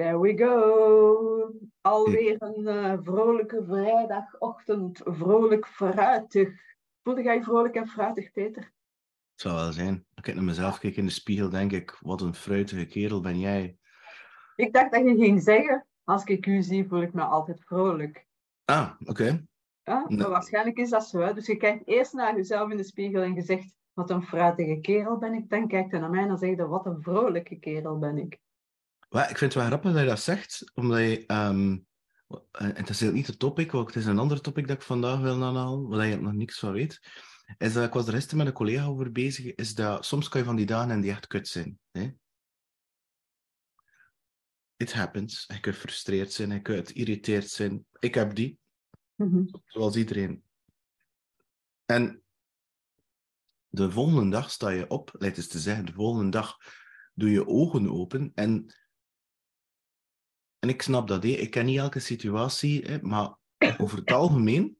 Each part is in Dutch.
There we go. Alweer een uh, vrolijke vrijdagochtend. Vrolijk fruitig. Voelde jij vrolijk en fruitig, Peter? Het zou wel zijn. Als ik naar mezelf kijk in de spiegel, denk ik, wat een fruitige kerel ben jij. Ik dacht dat je ging zeggen, als ik u zie, voel ik me altijd vrolijk. Ah, oké. Ja, maar waarschijnlijk is dat zo. Hè? Dus je kijkt eerst naar jezelf in de spiegel en je zegt, wat een fruitige kerel ben ik. Dan kijkt hij naar mij en dan zegt hij, wat een vrolijke kerel ben ik. Well, ik vind het wel grappig dat je dat zegt, omdat je... Um, en het is niet het topic, want het is een ander topic dat ik vandaag wil aanhalen, waar je nog niks van weet. Is dat, ik was er gisteren met een collega over bezig, is dat soms kan je van die dagen en die echt kut zijn. Hè? It happens. Je kunt gefrustreerd zijn, je kunt geïrriteerd zijn. Ik heb die. Mm-hmm. Zoals iedereen. En de volgende dag sta je op, lijkt eens te zeggen, de volgende dag doe je ogen open en en ik snap dat, hé. ik ken niet elke situatie, maar over het algemeen,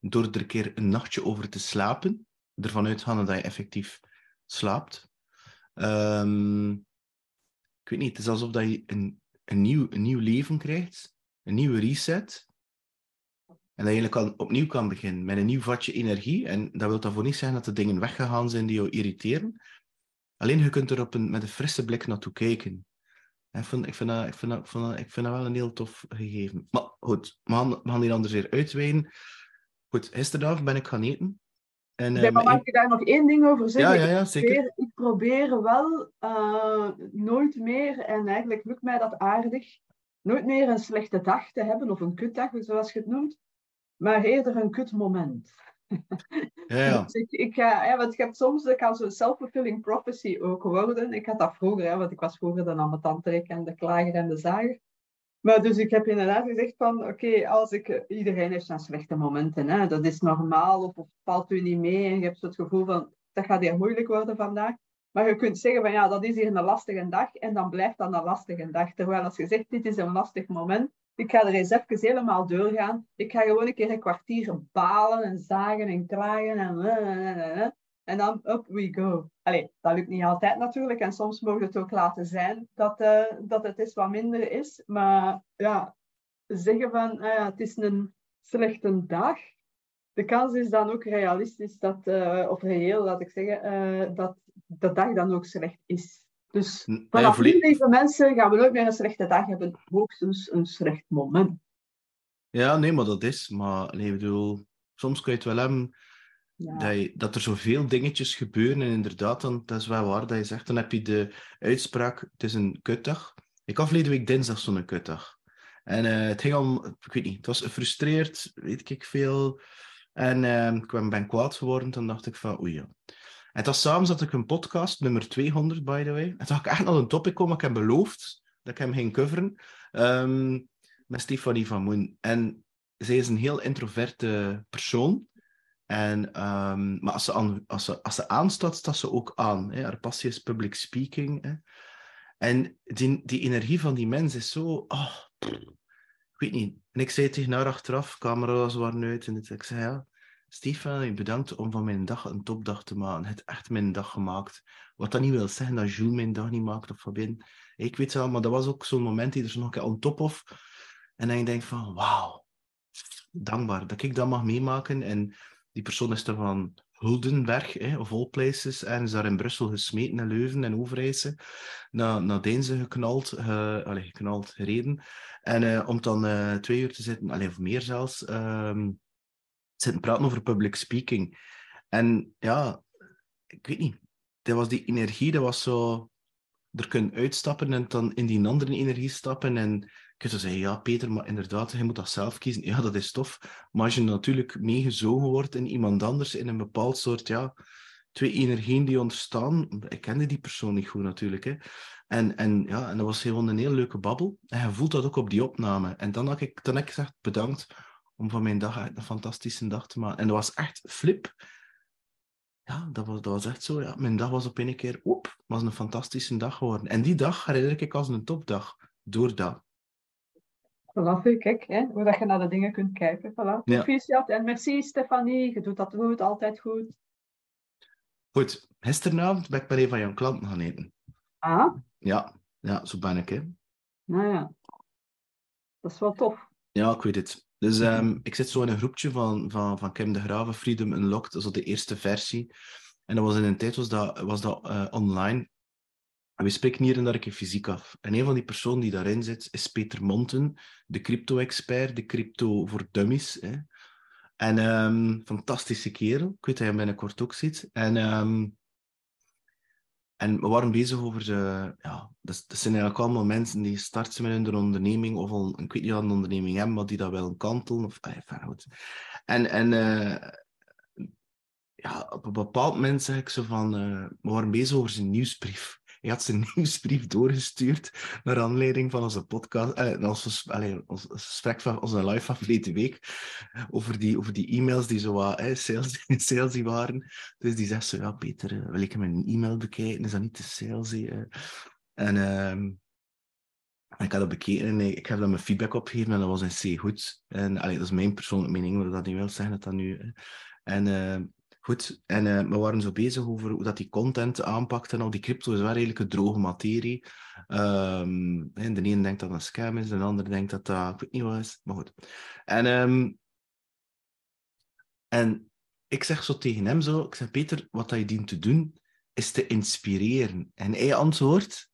door er een keer een nachtje over te slapen, ervan uitgaan dat je effectief slaapt. Um, ik weet niet, het is alsof dat je een, een, nieuw, een nieuw leven krijgt, een nieuwe reset. En dat je opnieuw kan beginnen met een nieuw vatje energie. En dat wil daarvoor niet zeggen dat de dingen weggegaan zijn die jou irriteren. Alleen je kunt er op een, met een frisse blik naartoe kijken. Ik vind, ik, vind dat, ik, vind dat, ik, vind dat, wel een heel tof gegeven. Maar goed, we gaan, we gaan hier anders weer uitweiden. Goed, gisteravond ben ik gaan eten. En, ja, maar mag ik daar nog één ding over zeggen? Ja, ja, ja zeker. Ik probeer, ik probeer wel uh, nooit meer, en eigenlijk lukt mij dat aardig, nooit meer een slechte dag te hebben, of een kutdag, zoals je het noemt, maar eerder een kutmoment. Ja, ik, ik, ja, want je hebt soms, dat kan zo'n self-fulfilling prophecy ook worden. Ik had dat vroeger, hè, want ik was vroeger dan aan mijn tantrek en de klager en de zager. Maar dus ik heb inderdaad gezegd van, oké, als ik, iedereen heeft zijn slechte momenten, hè, dat is normaal, of, of valt u niet mee en je hebt zo het gevoel van, dat gaat hier moeilijk worden vandaag. Maar je kunt zeggen van, ja, dat is hier een lastige dag en dan blijft dat een lastige dag. Terwijl als je zegt, dit is een lastig moment, ik ga er eens even helemaal doorgaan. Ik ga gewoon een keer een kwartier balen en zagen en klagen en... En dan up we go. Allee, dat lukt niet altijd natuurlijk. En soms mogen het ook laten zijn dat, uh, dat het eens wat minder is. Maar ja, zeggen van uh, het is een slechte dag. De kans is dan ook realistisch dat, uh, of reëel, laat ik zeggen, dat de dag dan ook slecht is. Dus vanaf nu, lieve mensen, gaan we nooit meer een slechte dag hebben. Hoogstens een slecht moment. Ja, nee, maar dat is. Maar nee, ik bedoel, soms kun je het wel hebben ja. dat, je, dat er zoveel dingetjes gebeuren. En inderdaad, dan, dat is wel waar dat je zegt. Dan heb je de uitspraak, het is een kutdag. Ik had verleden week dinsdag zo'n kutdag. En uh, het ging om, ik weet niet, het was gefrustreerd, weet ik veel. En uh, ik ben kwaad geworden, dan dacht ik van, oei ja. En dat samen zat ik een podcast, nummer 200 by the way. En toen had ik echt nog een topic komen, ik heb beloofd dat ik hem ging coveren, um, met Stefanie van Moen. En zij is een heel introverte persoon. En, um, maar als ze, aan, als, ze, aanstaat, staat ze ook aan. Hè. Haar passie is public speaking. Hè. En die, die energie van die mens is zo... Oh, ik weet niet. En ik zei tegen haar achteraf, camera's waren uit, en ik zei, ja, Stefan, bedankt om van mijn dag een topdag te maken. Het echt mijn dag gemaakt. Wat dat niet wil zeggen dat Jules mijn dag niet maakt of Fabien. Ik weet wel, maar dat was ook zo'n moment die er zo nog een keer on top of. En dan denk van, wauw, dankbaar dat ik dat mag meemaken. En die persoon is er van Huldenberg, hè, of all places, en is daar in Brussel gesmeten in Leuven en Overijse. Naar, naar geknald, uh, allez, geknald, gereden. En uh, om dan uh, twee uur te zitten, alleen of meer zelfs, uh, zitten praten over public speaking. En ja, ik weet niet. Dat was die energie, dat was zo... Er kunnen uitstappen en dan in die andere energie stappen. En ik zou zeggen, ja, Peter, maar inderdaad, je moet dat zelf kiezen. Ja, dat is tof. Maar als je natuurlijk meegezogen wordt in iemand anders, in een bepaald soort, ja, twee energieën die ontstaan. Ik kende die persoon niet goed natuurlijk. Hè. En, en, ja, en dat was gewoon een heel leuke babbel. En je voelt dat ook op die opname. En dan heb ik, dan heb ik gezegd, bedankt om van mijn dag een fantastische dag te maken. En dat was echt flip. Ja, dat was, dat was echt zo. Ja. Mijn dag was op een keer, oep, was een fantastische dag geworden. En die dag herinner ik als een topdag. Door dat. Voilà, kijk, hè, hoe dat je naar de dingen kunt kijken. Voilà. Ja. En merci Stefanie, je doet dat goed, altijd goed. Goed, gisteravond ben ik bij een van jouw klanten gaan eten. Ah? Ja, ja zo ben ik. Hè. Nou ja, dat is wel tof. Ja, ik weet het. Dus um, ik zit zo in een groepje van, van, van Kim de Graven, Freedom Unlocked, dat is de eerste versie. En dat was in een tijd was dat, was dat uh, online. En we spreken hier en daar een keer fysiek af. En een van die personen die daarin zit, is Peter Monten, de crypto-expert, de crypto voor dummies. Hè. En um, fantastische kerel. Ik weet dat hem binnenkort ook ziet. En um, en we waren bezig over, de, ja, dat, zijn eigenlijk allemaal mensen die starten met hun onderneming, of al, ik weet niet wat een onderneming hebben, maar die dat wel kantelen. Of, ah, goed. En, en uh, ja, op een bepaald moment zeg ik zo van, uh, we waren bezig over zijn nieuwsbrief. Hij had zijn nieuwsbrief doorgestuurd naar aanleiding van onze podcast, eh, ons gesprek van onze live van verleden week, over die, over die e-mails die zo wat eh, sales, salesy waren. Dus die zegt zo, ja Peter, uh, wil ik hem een e-mail bekijken? Is dat niet te salesy? Uh? En uh, ik had dat bekeken en ik heb daar mijn feedback op gegeven en dat was een C goed. En allee, dat is mijn persoonlijke mening, maar dat niet wil zeggen dat dat nu... En ehm, Goed, en uh, we waren zo bezig over hoe dat die content aanpakt en al die crypto is wel redelijk een droge materie. En de ene denkt dat dat een scam is, de andere denkt dat dat, ik weet niet wat is, maar goed. En, um, en ik zeg zo tegen hem zo, ik zeg Peter, wat je dient te doen, is te inspireren. En hij antwoordt,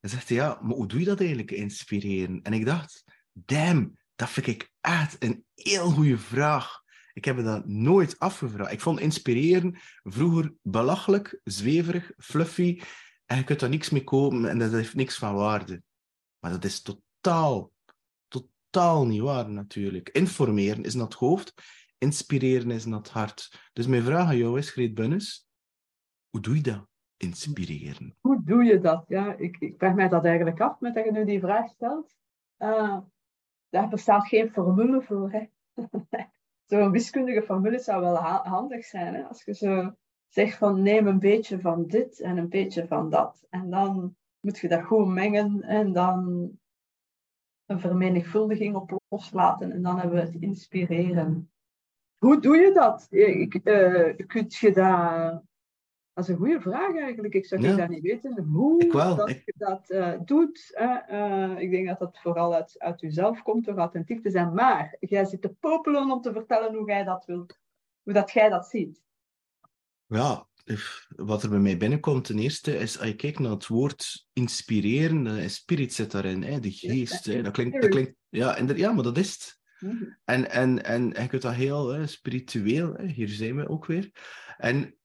hij zegt ja, maar hoe doe je dat eigenlijk, inspireren? En ik dacht, damn, dat vind ik echt een heel goede vraag. Ik heb me dat nooit afgevraagd. Ik vond inspireren vroeger belachelijk, zweverig, fluffy. En je kunt daar niks mee kopen en dat heeft niks van waarde. Maar dat is totaal, totaal niet waar natuurlijk. Informeren is naar het hoofd, inspireren is naar het hart. Dus mijn vraag aan jou is, Greet Bunnes, hoe doe je dat? Inspireren. Hoe doe je dat? Ja, ik, ik vraag mij dat eigenlijk af met dat je nu die vraag stelt. Uh, daar bestaat geen formule voor. Hè? zo'n wiskundige formule zou wel handig zijn. Hè? Als je zo zegt van neem een beetje van dit en een beetje van dat. En dan moet je dat goed mengen en dan een vermenigvuldiging op loslaten. En dan hebben we het inspireren. Hoe doe je dat? Ik, uh, kun je dat dat is een goede vraag eigenlijk. Ik zou ja. dat niet weten hoe dat je dat uh, doet. Uh, ik denk dat dat vooral uit, uit jezelf komt door authentiek te zijn. Maar jij zit te popelen om te vertellen hoe jij dat wilt. Hoe dat jij dat ziet. Ja, wat er bij mij binnenkomt ten eerste is, als je kijkt naar het woord inspireren, de spirit zit daarin, hè, de geest. hè, dat, klinkt, dat klinkt, ja, en ja, maar dat is het. Mhm. En, en, en je kunt dat heel hè, spiritueel, hè, hier zijn we ook weer. En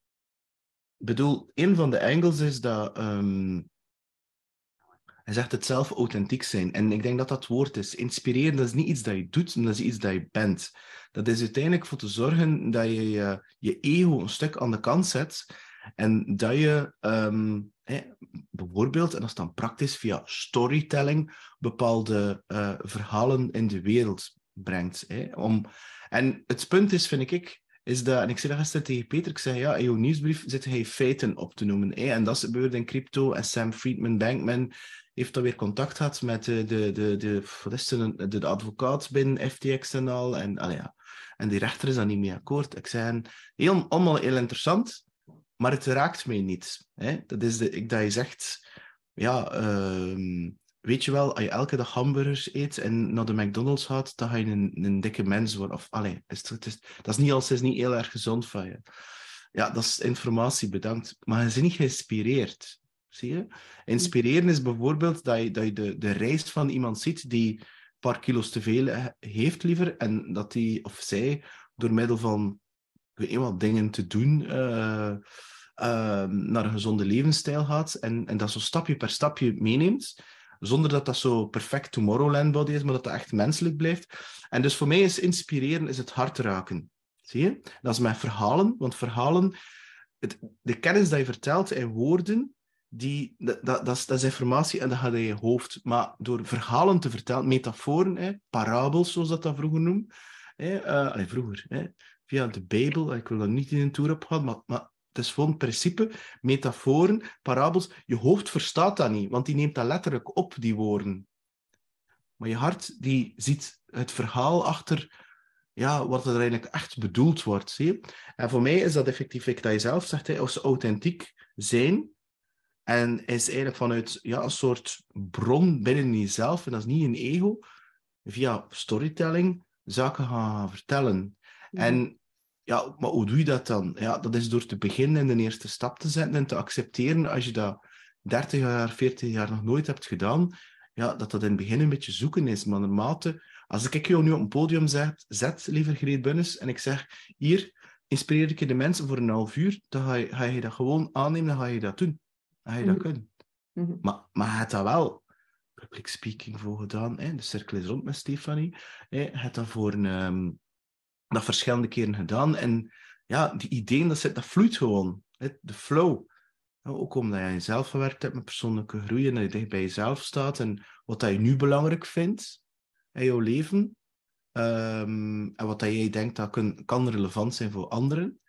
bedoel, een van de angles is dat. Um, hij zegt het zelf authentiek zijn. En ik denk dat dat woord is. Inspireren, dat is niet iets dat je doet, maar dat is iets dat je bent. Dat is uiteindelijk voor te zorgen dat je je, ego een stuk aan de kant zet. En dat je um, bijvoorbeeld, en dat is dan praktisch via storytelling, bepaalde uh, verhalen in de wereld brengt. om... En het punt is, vind ik, is dat, en ik zei dat gisteren tegen Peter, ik zei ja, in jouw nieuwsbrief zit hij feiten op te noemen. En dat is in crypto. En Sam Friedman Bankman heeft dan weer contact gehad met de, de, de, de, wat de, advocaat binnen FTX en al. En, ja. en die rechter is daar niet mee akkoord. Ik zei, heel, allemaal heel interessant, maar het raakt mij niet. Hè? Dat is de, ik, dat je zegt, ja, uh, weet je wel, als je elke dag hamburgers eet en naar de McDonald's gaat, dan ga je een, een dikke mens worden. Of, allee, is, is, dat is niet als is niet heel erg gezond van je. Ja, dat is informatie, bedankt. Maar je bent niet geïnspireerd. Zie je? Inspireren is bijvoorbeeld dat je, dat je de, de reis van iemand ziet die een paar kilo's te veel heeft liever, en dat die of zij door middel van weet wat dingen te doen, uh, uh, naar een gezonde levensstijl gaat en, en dat zo stapje per stapje meeneemt zonder dat dat zo perfect Tomorrowland body is, maar dat dat echt menselijk blijft. En dus voor mij is inspireren is het hart raken. Zie je? Dat is met verhalen, want verhalen, het, de kennis die je vertelt in woorden, die, dat, dat, is, dat is informatie en dat gaat in je hoofd. Maar door verhalen te vertellen, metaforen, hè, parabels, zoals dat dat vroeger noemde, hè, uh, vroeger, hè, via de Bijbel, ik wil dat niet in een tour op gaan, maar, maar het is gewoon een principe, metaforen, parabels. Je hoofd verstaat dat niet, want die neemt dat letterlijk op, die woorden. Maar je hart die ziet het verhaal achter ja, wat er eigenlijk echt bedoeld wordt. Zie? En voor mij is dat effectief, ik dat je zelf zegt, als ze authentiek zijn, En is eigenlijk vanuit ja, een soort bron binnen jezelf, en dat is niet een ego, via storytelling zaken gaan vertellen. Mhm. En ja, maar hoe doe je dat dan? Ja, dat is door te beginnen en de eerste stap te zetten en te accepteren als je dat 30 jaar, 40 jaar nog nooit hebt gedaan, ja, dat dat in het begin een beetje zoeken is. Maar naarmate, als ik jou nu op een podium zet, zet liever Greet Bunnes, en ik zeg, hier, inspireer ik je de mensen voor een half uur, dan ga je, ga je dat gewoon aannemen, dan ga je dat doen. Dan ga je dat mhm. kunnen. Mm Maar, maar hebt dat wel public speaking voor gedaan. Hè? De cirkel is rond met Stefanie. Hè? Hebt dat voor een, um, dat verschillende keren gedaan. En ja, die ideeën, dat, zit, dat vloeit gewoon. De flow. ook omdat je jezelf gewerkt hebt met persoonlijke groei en dat je dicht bij jezelf staat en wat dat je nu belangrijk vindt in jouw leven. Um, en wat dat jij denkt dat kan, kan relevant zijn voor anderen.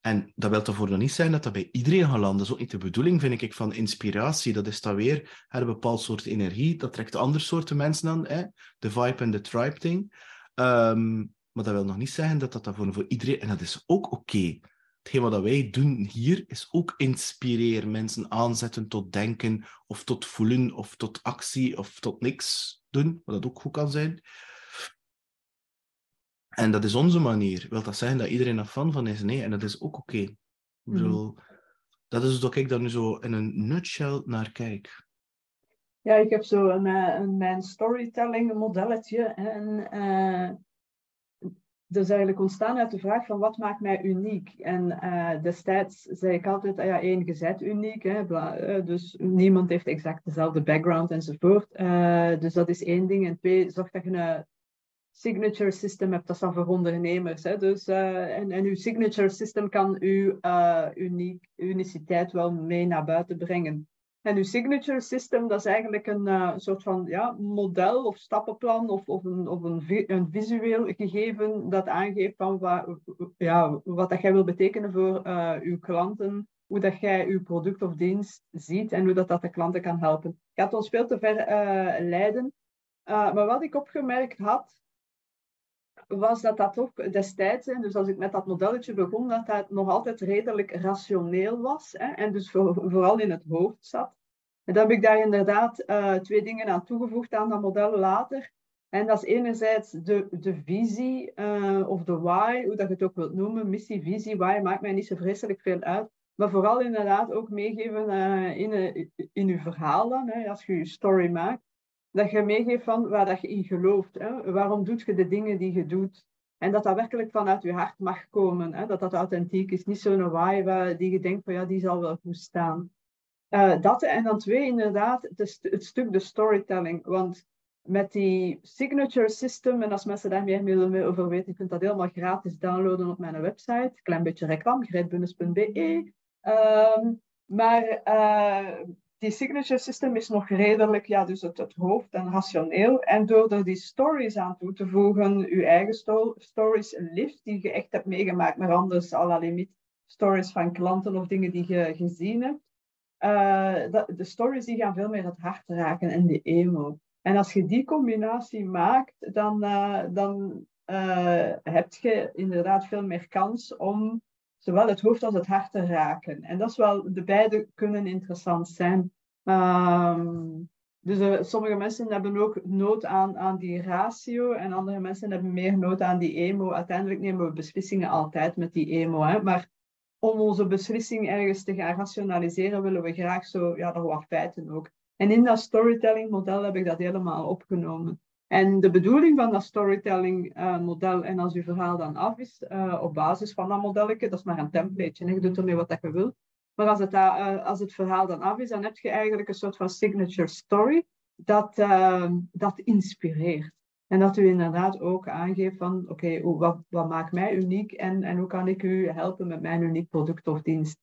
En dat wil ervoor nog niet zijn dat dat bij iedereen gaat landen. Dat is ook niet de bedoeling, vind ik, van inspiratie. Dat is dan weer een bepaald soort energie. Dat trekt andere soorten mensen aan. Hè? De vibe en de tribe thing. Ehm, maar dat wil nog niet zeggen dat dat voor, voor iedereen... En dat is ook oké. Okay. Hetgeen wat wij doen hier, is ook inspireren. Mensen aanzetten tot denken, of tot voelen, of tot actie, of tot niks doen. Wat dat ook goed kan zijn. En dat is onze manier. Wil dat zeggen dat iedereen er fan van is? Nee, en dat is ook oké. Mhm. Dat is dat ik daar nu zo in een nutshell naar kijk. Ja, ik heb zo een, een mijn storytelling modelletje. En uh, is eigenlijk ontstaan uit de vraag van wat maakt mij uniek? En uh, destijds zei ik altijd, ah ja, één, gezet uniek. Hè, uh, dus niemand heeft exact dezelfde background enzovoort. dus dat is één ding. En twee, zorg dat je een signature system hebt, dat is dan voor ondernemers. Hè? Dus, en, en uw signature system kan uw uniek, uniciteit wel mee naar buiten brengen. En uw signature system, dat is eigenlijk een uh, soort van ja, model of stappenplan of, of, een, of een, een visueel gegeven dat aangeeft van wat, ja, wat dat jij wil betekenen voor uw klanten, hoe dat jij uw product of dienst ziet en hoe dat, dat de klanten kan helpen. Ik gaat ons veel te ver leiden. maar wat ik opgemerkt had, was dat dat ook destijds, dus als ik met dat modelletje begon, dat dat nog altijd redelijk rationeel was hè, en dus vooral in het hoofd zat. En dan heb ik daar inderdaad uh, twee dingen aan toegevoegd aan dat model later. En dat is enerzijds de, de visie uh, of de why, hoe dat je het ook wilt noemen, missie, visie, why, maakt mij niet zo vreselijk veel uit. Maar vooral inderdaad ook meegeven uh, in, in je verhalen, hè, als je je story maakt dat je meegeeft van waar dat je in gelooft. Hè? Waarom doet je de dingen die je doet? En dat dat werkelijk vanuit je hart mag komen. Hè? Dat dat authentiek is. Niet zo'n waai die je denkt van ja, die zal wel goed staan. Uh, dat en dan twee, inderdaad, het, stuk de storytelling. Want met die signature system, en als mensen daar meer mee over weten, je kunt dat helemaal gratis downloaden op mijn website. Klein beetje reclame, greetbunnes.be. Uh, maar uh, die signature system is nog redelijk, ja, dus het, het hoofd en rationeel. En door er die stories aan toe te voegen, je eigen sto stories, lift die je echt hebt meegemaakt, maar anders al la limiet stories van klanten of dingen die je gezien hebt. Uh, de stories die gaan veel meer het hart raken en de emo. En als je die combinatie maakt, dan, uh, dan uh, heb je inderdaad veel meer kans om zowel het hoofd als het hart te raken. En dat is wel, de beide kunnen interessant zijn. Um, dus uh, sommige mensen hebben ook nood aan, aan die ratio en andere mensen hebben meer nood aan die emo. Uiteindelijk nemen we beslissingen altijd met die emo. Hè? Maar om onze beslissing ergens te gaan rationaliseren, willen we graag zo, ja, er wat feiten ook. En in dat storytelling model heb ik dat helemaal opgenomen. En de bedoeling van dat storytelling uh, model, en als uw verhaal dan af is, uh, op basis van dat modelletje, dat is maar een template, je doet ermee wat je wil. Maar als het, uh, als het verhaal dan af is, dan heb je eigenlijk een soort van signature story dat, dat inspireert. En dat u inderdaad ook aangeeft van, oké, wat, wat maakt mij uniek en, en hoe kan ik u helpen met mijn uniek product of dienst?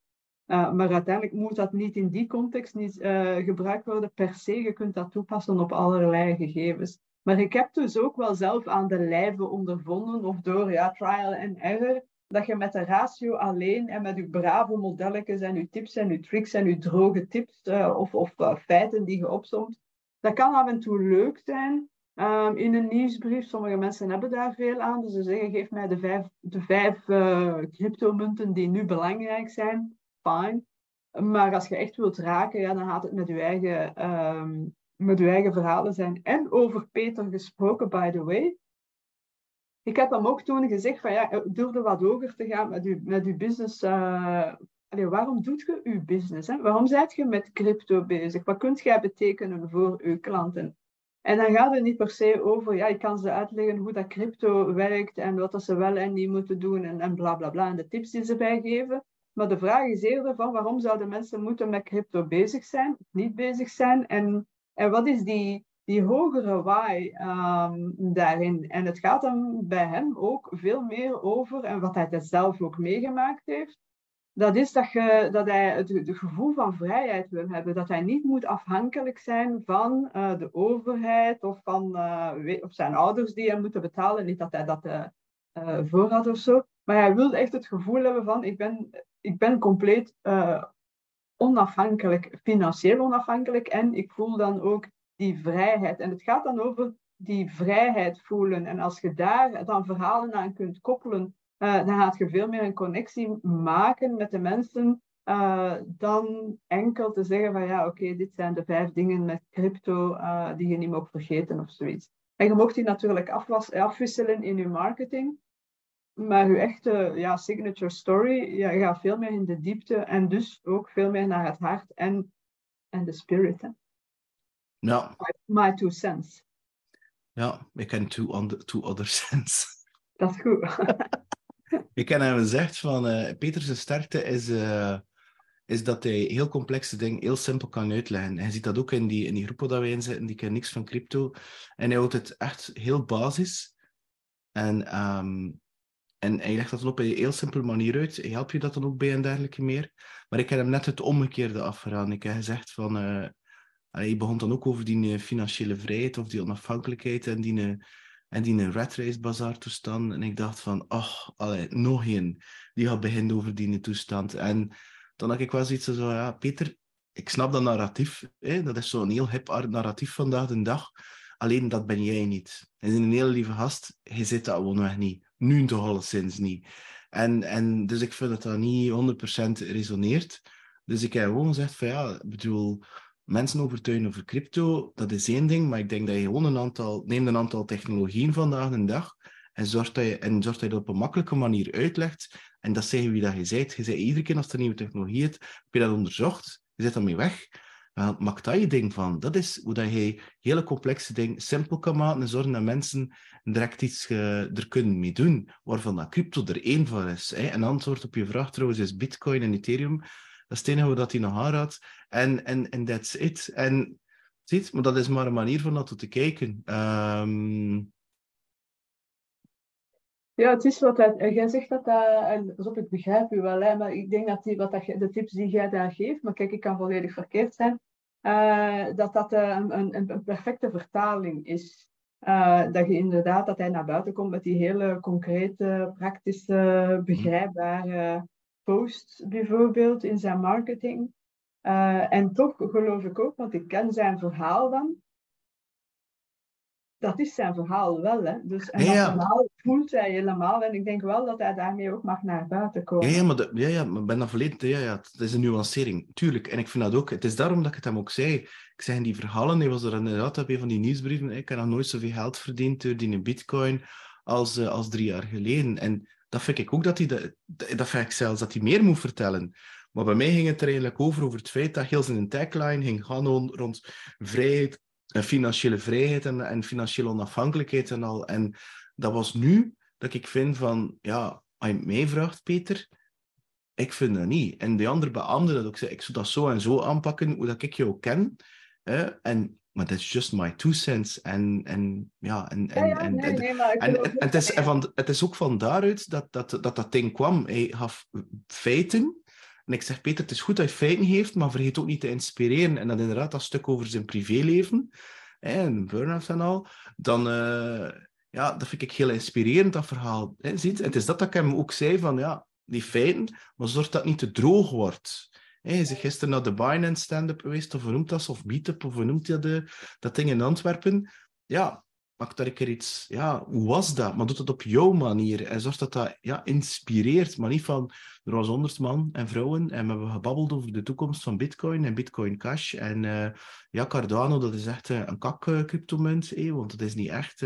maar uiteindelijk moet dat niet in die context niet, gebruikt worden per se. Je kunt dat toepassen op allerlei gegevens. Maar ik heb dus ook wel zelf aan de lijve ondervonden, of door ja, trial and error, dat je met de ratio alleen en met je brave modelletjes en je tips en je tricks en je droge tips uh, of, of uh, feiten die je opzomt, dat kan af en toe leuk zijn. Um, in een nieuwsbrief, sommige mensen hebben daar veel aan. Dus ze zeggen, geef mij de vijf, de vijf uh, cryptomunten die nu belangrijk zijn. Fine. Maar als je echt wilt raken, ja, dan gaat het met je eigen, ehm, met je eigen verhalen zijn. En over Peter gesproken, by the way. Ik heb hem ook toen gezegd van ja, durfde wat hoger te gaan met je, met uw business. Uh, waarom doet je uw business? Hè? Waarom zijt je met crypto bezig? Wat kunt jij betekenen voor uw klanten? En dan gaat het niet per se over, ja, ik kan ze uitleggen hoe dat crypto werkt en wat dat ze wel en niet moeten doen en, en bla bla bla en de tips die ze bijgeven. Maar de vraag is eerder van waarom zouden mensen moeten met crypto bezig zijn, niet bezig zijn en, en wat is die, die hogere why um, daarin? En het gaat dan bij hem ook veel meer over, en wat hij zelf ook meegemaakt heeft, dat is dat, je, dat hij het, gevoel van vrijheid wil hebben. Dat hij niet moet afhankelijk zijn van uh, de overheid of van uh, of zijn ouders die hem moeten betalen. Niet dat hij dat uh, voor had of zo. Maar hij wil echt het gevoel hebben van ik ben, ik ben compleet onafhankelijk, financieel onafhankelijk. En ik voel dan ook die vrijheid. En het gaat dan over die vrijheid voelen. En als je daar dan verhalen aan kunt koppelen uh, dan gaat je veel meer een connectie maken met de mensen uh, dan enkel te zeggen van ja, oké, dit zijn de vijf dingen met crypto uh, die je niet mag vergeten of zoiets. En je mocht die natuurlijk afwisselen in je marketing, maar je echte ja, signature story ja, gaat veel meer in de diepte en dus ook veel meer naar het hart en, en de spirit. Hè? Ja. My, my two cents. Ja, ik ken two, two other cents. Dat is goed. Ik ken hem gezegd van uh, Peter's sterkte is, uh, is dat hij heel complexe dingen heel simpel kan uitleggen. Hij ziet dat ook in die, in die groepen dat wij in zitten, die kennen niks van crypto. En hij houdt het echt heel basis. En, um, en hij legt dat dan op een heel simpele manier uit. Hij helpt je dat dan ook bij en dergelijke meer. Maar ik heb hem net het omgekeerde afgedaan. Ik heb gezegd van... Uh, hij begon dan ook over die financiële vrijheid of die onafhankelijkheid en die en die rat race bazaar toestand. En ik dacht van, oh, allee, nog één. Die gaat beginnen over die toestand. En dan had ik wel zoiets zo, ja, Peter, ik snap dat narratief. Hè? Dat is zo'n heel hip narratief vandaag de dag. Alleen dat ben jij niet. Is een hele lieve gast. Hij zit dat gewoon niet. Nu toch alleszins niet. En, en dus ik vind dat dat niet 100% resoneert. Dus ik heb gewoon gezegd van ja, bedoel, mensen overtuigen over crypto, dat is één ding, maar ik denk dat je gewoon een aantal, neemt een aantal technologieën vandaag de dag en zorgt dat je, en zorgt dat je dat op een makkelijke manier uitlegt. En dat zeggen wie dat je bent. Je zei iedere keer als er nieuwe technologie is, heb je dat onderzocht, je zet daarmee weg. Uh, maak daar je ding van. Dat is hoe dat je hele complexe dingen simpel kan maken en zorgen dat mensen direct iets uh, er kunnen mee doen, waarvan dat crypto er één van is. Hè. Een antwoord op je vraag trouwens is Bitcoin en Ethereum. Dat is het enige dat hij nog aanraadt. En, en, en that's it. En ziet, maar dat is maar een manier van dat te kijken. Um... Ja, het is wat hij, jij zegt dat dat, en op ik begrijp u wel, hè, maar ik denk dat, die, wat dat, de tips die jij daar geeft, maar kijk, ik kan volledig verkeerd zijn, uh, dat dat uh, een, een, een, perfecte vertaling is. Uh, dat je inderdaad, dat hij naar buiten komt met die hele concrete, praktische, begrijpbare posts bijvoorbeeld in zijn marketing. En toch geloof ik ook, want ik ken zijn verhaal dan. Dat is zijn verhaal wel, hè. Dus, en dat verhaal voelt hij helemaal. En ik denk wel dat hij daarmee ook mag naar buiten komen. Ja, ja maar, de, ja, ja, maar ben dat volledig... Ja, ja, het is een nuancering, tuurlijk. En ik vind dat ook... Het is daarom dat ik het hem ook zei. Ik zeg in die verhalen, hij was er inderdaad op een van die nieuwsbrieven. Ik heb nog nooit zoveel geld verdiend door die bitcoin als, uh, als drie jaar geleden. En dat vind ik ook dat hij... De, dat vind ik zelfs dat hij meer moet vertellen. Maar bij mij ging het er eigenlijk over, over het feit dat heel zijn tagline ging gaan rond vrijheid, en financiële vrijheid en, en financiële onafhankelijkheid en al. En dat was nu dat ik vind van, ja, als je mij vraagt, Peter, ik vind dat niet. En de andere beaamde dat ook zei, ik zou dat zo en zo aanpakken, hoe dat ik jou ken. Hè? En, maar dat is just my two cents. En, en ja, en, en, ja, en, nee, nee, en, en, en, het, is, van, het is ook van daaruit dat dat, dat, dat ding kwam. Hij gaf feiten en ik zeg, Peter, het is goed dat je feiten heeft, maar vergeet ook niet te inspireren. En dan inderdaad dat stuk over zijn privéleven, en burn-out en al, dan... Uh, ja, dat vind ik heel inspirerend, dat verhaal. Hè, ziet? En het is dat dat ik hem ook zei, van ja, die feiten, maar zorg dat het niet te droog wordt. Hij is gisteren naar de Binance stand-up geweest, of noemt dat, of Meetup, of noemt dat, de, dat ding in Antwerpen. Ja, maak daar een keer iets... Ja, hoe was dat? Maar doe het op jouw manier. En zorg dat dat ja, inspireert, maar niet van er was honderd man en vrouwen en we hebben gebabbeld over de toekomst van Bitcoin en Bitcoin Cash. En uh, ja, Cardano, dat is echt uh, een kak-cryptomunt, eh, want dat is niet echt.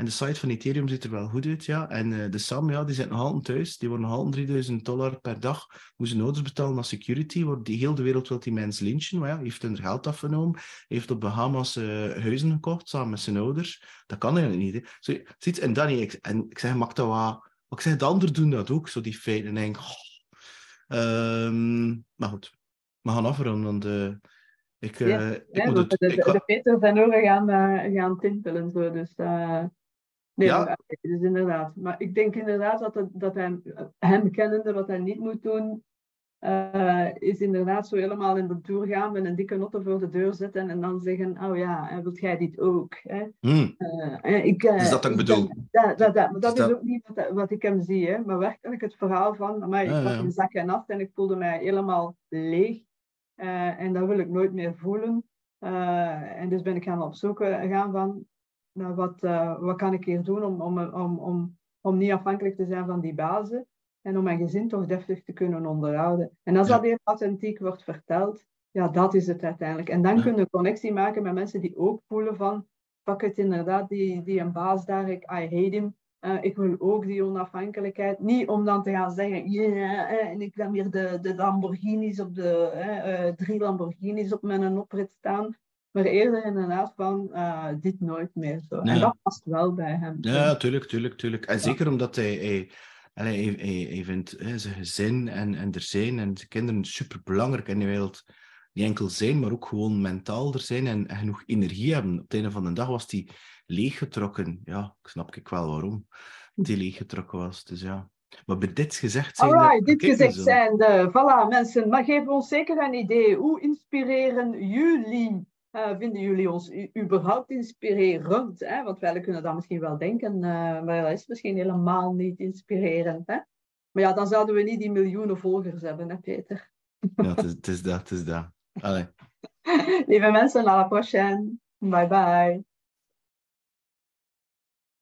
En de site van Ethereum ziet er wel goed uit, ja. En de Sam, ja, die zit nog altijd thuis. Die worden nog altijd 3000 dollar per dag. Moeten ze nodig betalen als security. Wordt die heel de wereld wil die mens lynchen. Maar ja, heeft hun geld afgenomen. Heeft op Bahamas huizen gekocht samen met zijn ouders. Dat kan eigenlijk niet. Hè. Zo, ziet, en Danny, ik, en ik zeg, maak dat wat maar ik zeg, de anderen doen dat ook, zo die feiten. En denk, oh. um, maar goed, we gaan afronden, want uh, ik, uh, ik ja, moet het... De, ik, de Peter zijn oren gaan, uh, gaan tintelen, zo, dus... Nee, ja. dus inderdaad. Maar ik denk inderdaad dat, het, dat hij, hem kennende wat hij niet moet doen, uh, is inderdaad zo helemaal in de tour gaan met een dikke notte voor de deur zetten en dan zeggen, oh ja, wilt jij dit ook? Hè? Mm. Uh, ik, uh, is dat dan bedoel? Dat, dat, dat, maar dat is, ook niet wat, wat, ik hem zie, hè? maar werkelijk het verhaal van, maar ik had een zak en af en ik voelde mij helemaal leeg en dat wil ik nooit meer voelen. en dus ben ik gaan opzoeken gaan van, nou, wat, wat kan ik hier doen om, om, om, om, om niet afhankelijk te zijn van die bazen en om mijn gezin toch deftig te kunnen onderhouden. En als dat heel authentiek wordt verteld, ja, dat is het uiteindelijk. En dan ja. kun je connectie maken met mensen die ook voelen van, pak het inderdaad, die, die een baas daar, ik, I hate him. Uh, ik wil ook die onafhankelijkheid. Niet om dan te gaan zeggen, yeah, en ik heb hier de, de Lamborghinis op de, uh, drie Lamborghinis op mijn oprit staan. Maar eerder inderdaad van, uh, dit nooit meer zo. Ja. En dat past wel bij hem. Ja, tuurlijk, tuurlijk, tuurlijk. En zeker omdat hij, hij hij, hij, hij vindt hè, zijn gezin en, en er zijn en zijn kinderen super belangrijk in de wereld. Niet enkel zijn, maar ook gewoon mentaal er zijn en, en genoeg energie hebben. Op het einde van de dag was hij leeggetrokken. Ja, ik snap ik wel waarom die leeggetrokken was. Dus ja. Maar bij dit gezegd zijn. Alright, dit gezegd zijnde. Voilà, mensen. Maar geef ons zeker een idee. Hoe inspireren jullie uh, vinden jullie ons überhaupt inspirerend? Hè? Want wij kunnen dat misschien wel denken, uh, maar dat is misschien helemaal niet inspirerend. Hè? Maar ja, dan zouden we niet die miljoenen volgers hebben, hè, Peter? Ja, het is, het is dat, het is dat. Allee. Lieve mensen, à la prochaine. Bye bye.